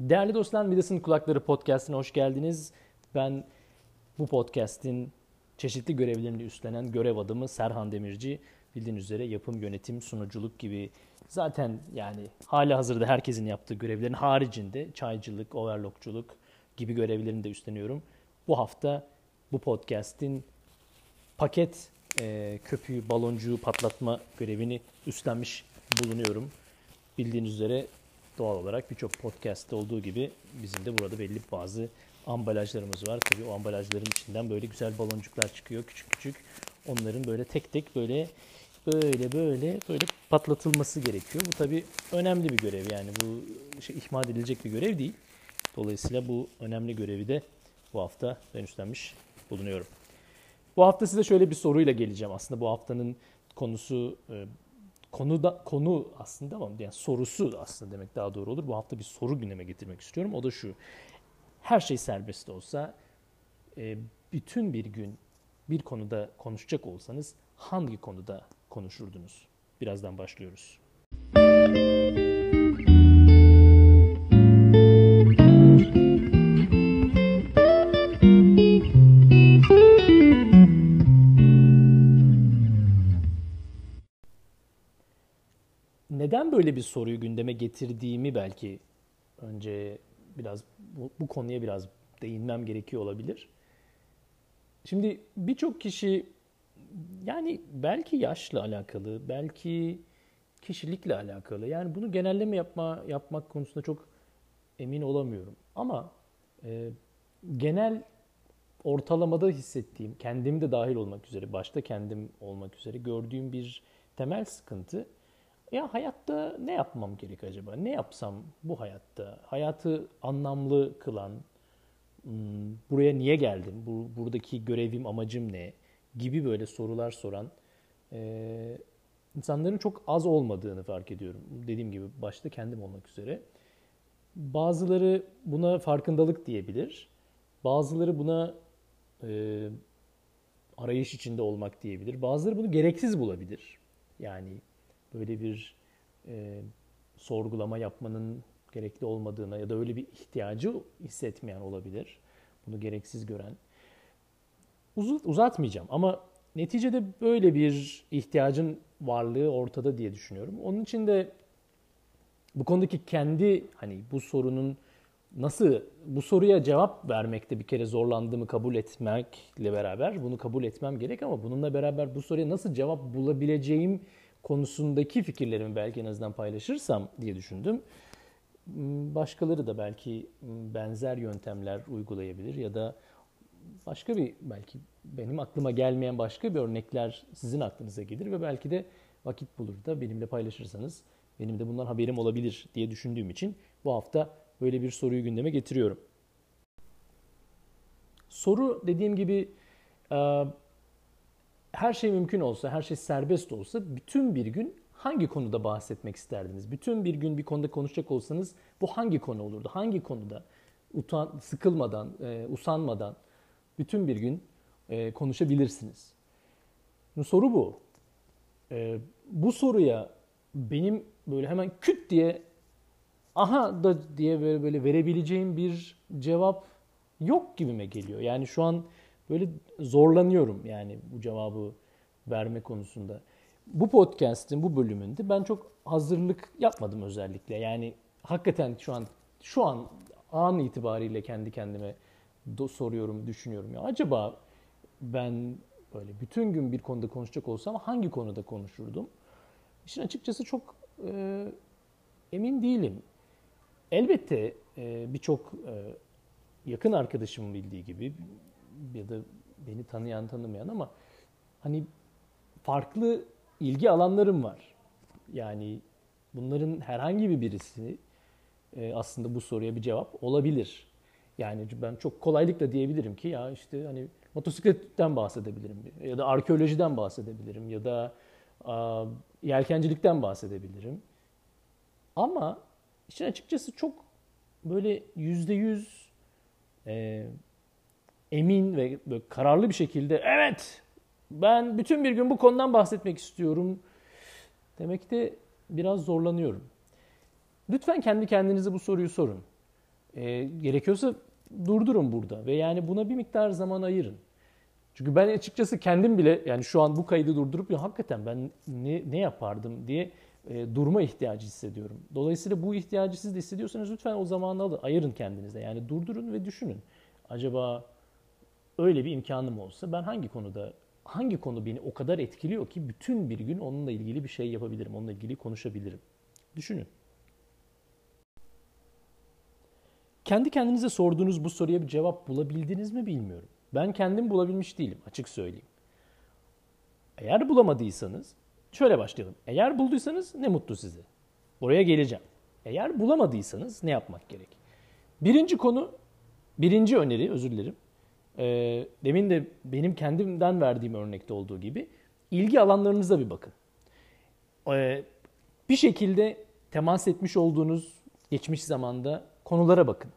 Değerli dostlar Midas'ın Kulakları Podcast'ine hoş geldiniz. Ben bu podcast'in çeşitli görevlerini üstlenen görev adamı Serhan Demirci. Bildiğiniz üzere yapım, yönetim, sunuculuk gibi zaten yani hala hazırda herkesin yaptığı görevlerin haricinde çaycılık, overlockçuluk gibi görevlerini de üstleniyorum. Bu hafta bu podcast'in paket e, köpüğü, baloncuğu patlatma görevini üstlenmiş bulunuyorum. Bildiğiniz üzere doğal olarak birçok podcast'te olduğu gibi bizim de burada belli bazı ambalajlarımız var. Tabii o ambalajların içinden böyle güzel baloncuklar çıkıyor küçük küçük. Onların böyle tek tek böyle böyle böyle böyle patlatılması gerekiyor. Bu tabii önemli bir görev yani bu şey, ihmal edilecek bir görev değil. Dolayısıyla bu önemli görevi de bu hafta ben üstlenmiş bulunuyorum. Bu hafta size şöyle bir soruyla geleceğim. Aslında bu haftanın konusu e, konu da konu aslında ama yani sorusu aslında demek daha doğru olur. Bu hafta bir soru gündeme getirmek istiyorum. O da şu. Her şey serbest olsa e, bütün bir gün bir konuda konuşacak olsanız hangi konuda konuşurdunuz? Birazdan başlıyoruz. Neden böyle bir soruyu gündeme getirdiğimi belki önce biraz bu, bu konuya biraz değinmem gerekiyor olabilir. Şimdi birçok kişi yani belki yaşla alakalı, belki kişilikle alakalı. Yani bunu genelleme yapma yapmak konusunda çok emin olamıyorum. Ama e, genel ortalamada hissettiğim, kendim de dahil olmak üzere, başta kendim olmak üzere gördüğüm bir temel sıkıntı ya hayatta ne yapmam gerek acaba? Ne yapsam bu hayatta? Hayatı anlamlı kılan, hmm, buraya niye geldim? Bu, buradaki görevim, amacım ne? Gibi böyle sorular soran e, insanların çok az olmadığını fark ediyorum. Dediğim gibi başta kendim olmak üzere. Bazıları buna farkındalık diyebilir. Bazıları buna e, arayış içinde olmak diyebilir. Bazıları bunu gereksiz bulabilir. Yani böyle bir e, sorgulama yapmanın gerekli olmadığına ya da öyle bir ihtiyacı hissetmeyen olabilir. Bunu gereksiz gören. Uz- uzatmayacağım ama neticede böyle bir ihtiyacın varlığı ortada diye düşünüyorum. Onun için de bu konudaki kendi hani bu sorunun nasıl bu soruya cevap vermekte bir kere zorlandığımı kabul etmekle beraber bunu kabul etmem gerek ama bununla beraber bu soruya nasıl cevap bulabileceğim konusundaki fikirlerimi belki en azından paylaşırsam diye düşündüm. Başkaları da belki benzer yöntemler uygulayabilir ya da başka bir belki benim aklıma gelmeyen başka bir örnekler sizin aklınıza gelir ve belki de vakit bulur da benimle paylaşırsanız benim de bundan haberim olabilir diye düşündüğüm için bu hafta böyle bir soruyu gündeme getiriyorum. Soru dediğim gibi her şey mümkün olsa, her şey serbest olsa bütün bir gün hangi konuda bahsetmek isterdiniz? Bütün bir gün bir konuda konuşacak olsanız bu hangi konu olurdu? Hangi konuda utan, sıkılmadan, e, usanmadan bütün bir gün e, konuşabilirsiniz? Şimdi soru bu. E, bu soruya benim böyle hemen küt diye aha da diye böyle, böyle verebileceğim bir cevap yok gibime geliyor. Yani şu an böyle zorlanıyorum yani bu cevabı verme konusunda. Bu podcast'in bu bölümünde ben çok hazırlık yapmadım özellikle. Yani hakikaten şu an şu an an itibariyle kendi kendime soruyorum, düşünüyorum. Ya acaba ben böyle bütün gün bir konuda konuşacak olsam hangi konuda konuşurdum? İşin açıkçası çok e, emin değilim. Elbette e, birçok e, yakın arkadaşımın bildiği gibi ya da beni tanıyan tanımayan ama hani farklı ilgi alanlarım var. Yani bunların herhangi bir birisi e, aslında bu soruya bir cevap olabilir. Yani ben çok kolaylıkla diyebilirim ki ya işte hani motosikletten bahsedebilirim ya da arkeolojiden bahsedebilirim ya da a, yelkencilikten bahsedebilirim. Ama işin açıkçası çok böyle yüzde yüz e, emin ve böyle kararlı bir şekilde evet ben bütün bir gün bu konudan bahsetmek istiyorum demekte biraz zorlanıyorum. Lütfen kendi kendinize bu soruyu sorun. E, gerekiyorsa durdurun burada ve yani buna bir miktar zaman ayırın. Çünkü ben açıkçası kendim bile yani şu an bu kaydı durdurup ya hakikaten ben ne, ne yapardım diye e, durma ihtiyacı hissediyorum. Dolayısıyla bu ihtiyacı siz de hissediyorsanız lütfen o zamanı alın, ayırın kendinize. Yani durdurun ve düşünün. Acaba öyle bir imkanım olsa ben hangi konuda hangi konu beni o kadar etkiliyor ki bütün bir gün onunla ilgili bir şey yapabilirim, onunla ilgili konuşabilirim. Düşünün. Kendi kendinize sorduğunuz bu soruya bir cevap bulabildiniz mi bilmiyorum. Ben kendim bulabilmiş değilim açık söyleyeyim. Eğer bulamadıysanız şöyle başlayalım. Eğer bulduysanız ne mutlu size. Oraya geleceğim. Eğer bulamadıysanız ne yapmak gerek? Birinci konu, birinci öneri özür dilerim. Ee, demin de benim kendimden verdiğim örnekte olduğu gibi ilgi alanlarınıza bir bakın. Ee, bir şekilde temas etmiş olduğunuz geçmiş zamanda konulara bakın.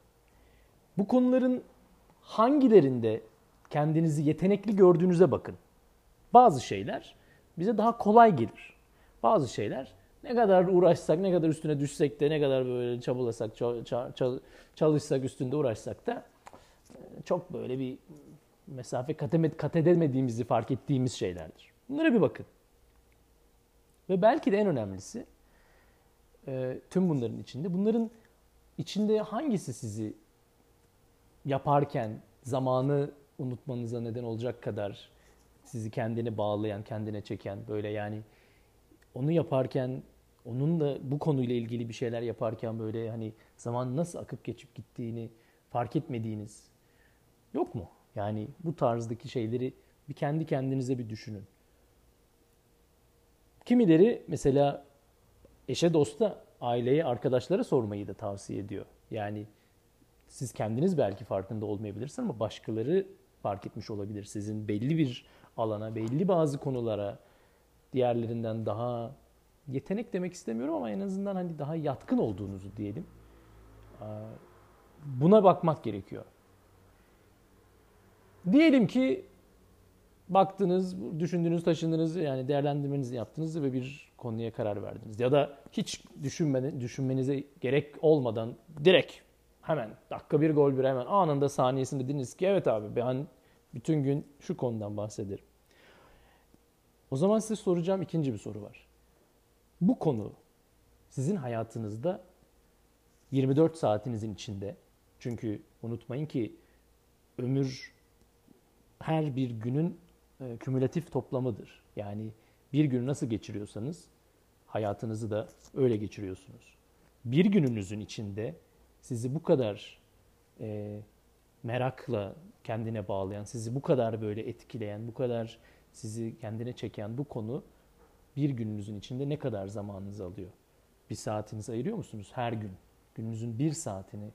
Bu konuların hangilerinde kendinizi yetenekli gördüğünüze bakın. Bazı şeyler bize daha kolay gelir. Bazı şeyler ne kadar uğraşsak, ne kadar üstüne düşsek de, ne kadar böyle çabalasak, çalışsak, üstünde uğraşsak da e, çok böyle bir mesafe kat edemediğimizi fark ettiğimiz şeylerdir. Bunlara bir bakın. Ve belki de en önemlisi e, tüm bunların içinde, bunların içinde hangisi sizi yaparken zamanı unutmanıza neden olacak kadar sizi kendine bağlayan, kendine çeken böyle yani onu yaparken onunla bu konuyla ilgili bir şeyler yaparken böyle hani zaman nasıl akıp geçip gittiğini fark etmediğiniz yok mu? Yani bu tarzdaki şeyleri bir kendi kendinize bir düşünün. Kimileri mesela eşe dosta, aileye, arkadaşlara sormayı da tavsiye ediyor. Yani siz kendiniz belki farkında olmayabilirsiniz ama başkaları fark etmiş olabilir. Sizin belli bir alana, belli bazı konulara diğerlerinden daha yetenek demek istemiyorum ama en azından hani daha yatkın olduğunuzu diyelim. Buna bakmak gerekiyor. Diyelim ki baktınız, düşündünüz, taşındınız yani değerlendirmenizi yaptınız ve bir konuya karar verdiniz. Ya da hiç düşünmenize gerek olmadan direkt hemen dakika bir gol bir hemen anında saniyesinde dediniz ki evet abi ben bütün gün şu konudan bahsederim. O zaman size soracağım ikinci bir soru var. Bu konu sizin hayatınızda 24 saatinizin içinde çünkü unutmayın ki ömür her bir günün e, kümülatif toplamıdır. Yani bir günü nasıl geçiriyorsanız hayatınızı da öyle geçiriyorsunuz. Bir gününüzün içinde sizi bu kadar e, merakla kendine bağlayan, sizi bu kadar böyle etkileyen, bu kadar sizi kendine çeken bu konu bir gününüzün içinde ne kadar zamanınızı alıyor? Bir saatinizi ayırıyor musunuz her gün? Gününüzün bir saatini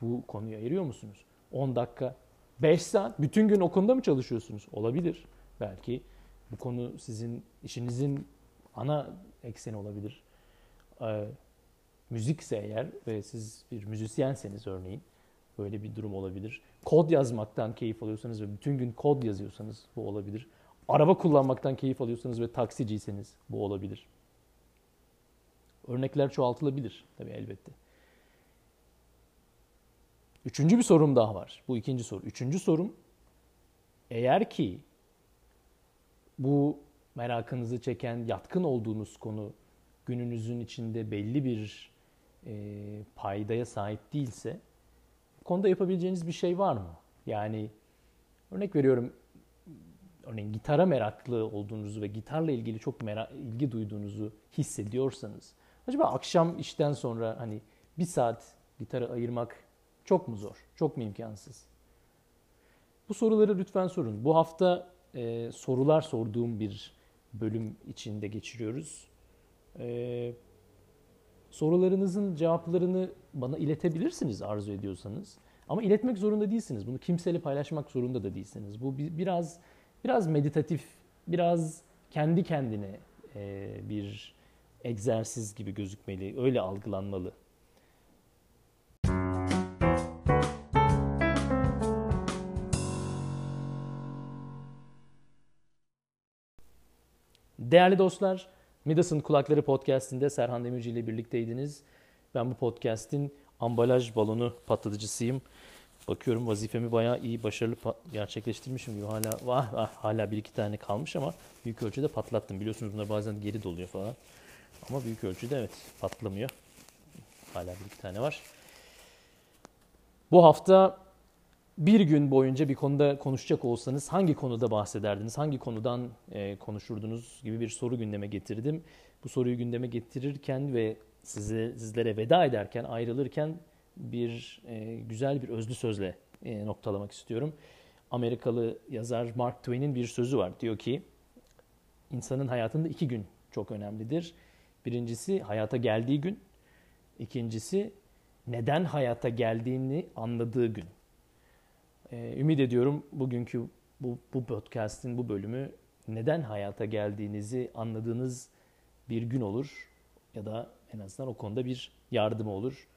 bu konuya ayırıyor musunuz? 10 dakika, 5 saat, bütün gün o konuda mı çalışıyorsunuz? Olabilir. Belki bu konu sizin işinizin ana ekseni olabilir. Ee, müzikse eğer ve siz bir müzisyenseniz örneğin böyle bir durum olabilir. Kod yazmaktan keyif alıyorsanız ve bütün gün kod yazıyorsanız bu olabilir. Araba kullanmaktan keyif alıyorsanız ve taksiciyseniz bu olabilir. Örnekler çoğaltılabilir tabii elbette. Üçüncü bir sorum daha var. Bu ikinci soru. Üçüncü sorum eğer ki bu merakınızı çeken, yatkın olduğunuz konu gününüzün içinde belli bir e, paydaya sahip değilse bu konuda yapabileceğiniz bir şey var mı? Yani örnek veriyorum örneğin gitara meraklı olduğunuzu ve gitarla ilgili çok merak, ilgi duyduğunuzu hissediyorsanız acaba akşam işten sonra hani bir saat gitarı ayırmak çok mu zor? Çok mu imkansız? Bu soruları lütfen sorun. Bu hafta e, sorular sorduğum bir bölüm içinde geçiriyoruz. E, sorularınızın cevaplarını bana iletebilirsiniz arzu ediyorsanız. Ama iletmek zorunda değilsiniz. Bunu kimseyle paylaşmak zorunda da değilsiniz. Bu biraz biraz meditatif, biraz kendi kendine e, bir egzersiz gibi gözükmeli, öyle algılanmalı. Değerli dostlar, Midas'ın Kulakları Podcast'inde Serhan Demirci ile birlikteydiniz. Ben bu podcast'in ambalaj balonu patlatıcısıyım. Bakıyorum vazifemi bayağı iyi, başarılı gerçekleştirmişim gibi. Hala vah, vah, hala bir iki tane kalmış ama büyük ölçüde patlattım. Biliyorsunuz bunlar bazen geri doluyor falan. Ama büyük ölçüde evet patlamıyor. Hala bir iki tane var. Bu hafta bir gün boyunca bir konuda konuşacak olsanız hangi konuda bahsederdiniz, hangi konudan e, konuşurdunuz gibi bir soru gündeme getirdim. Bu soruyu gündeme getirirken ve size sizlere veda ederken, ayrılırken bir e, güzel bir özlü sözle e, noktalamak istiyorum. Amerikalı yazar Mark Twain'in bir sözü var. Diyor ki, insanın hayatında iki gün çok önemlidir. Birincisi hayata geldiği gün, ikincisi neden hayata geldiğini anladığı gün. Ee, ümit ediyorum bugünkü bu, bu podcast'in bu bölümü neden hayata geldiğinizi anladığınız bir gün olur ya da en azından o konuda bir yardım olur.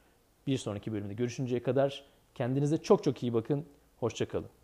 Bir sonraki bölümde görüşünceye kadar kendinize çok çok iyi bakın. Hoşçakalın.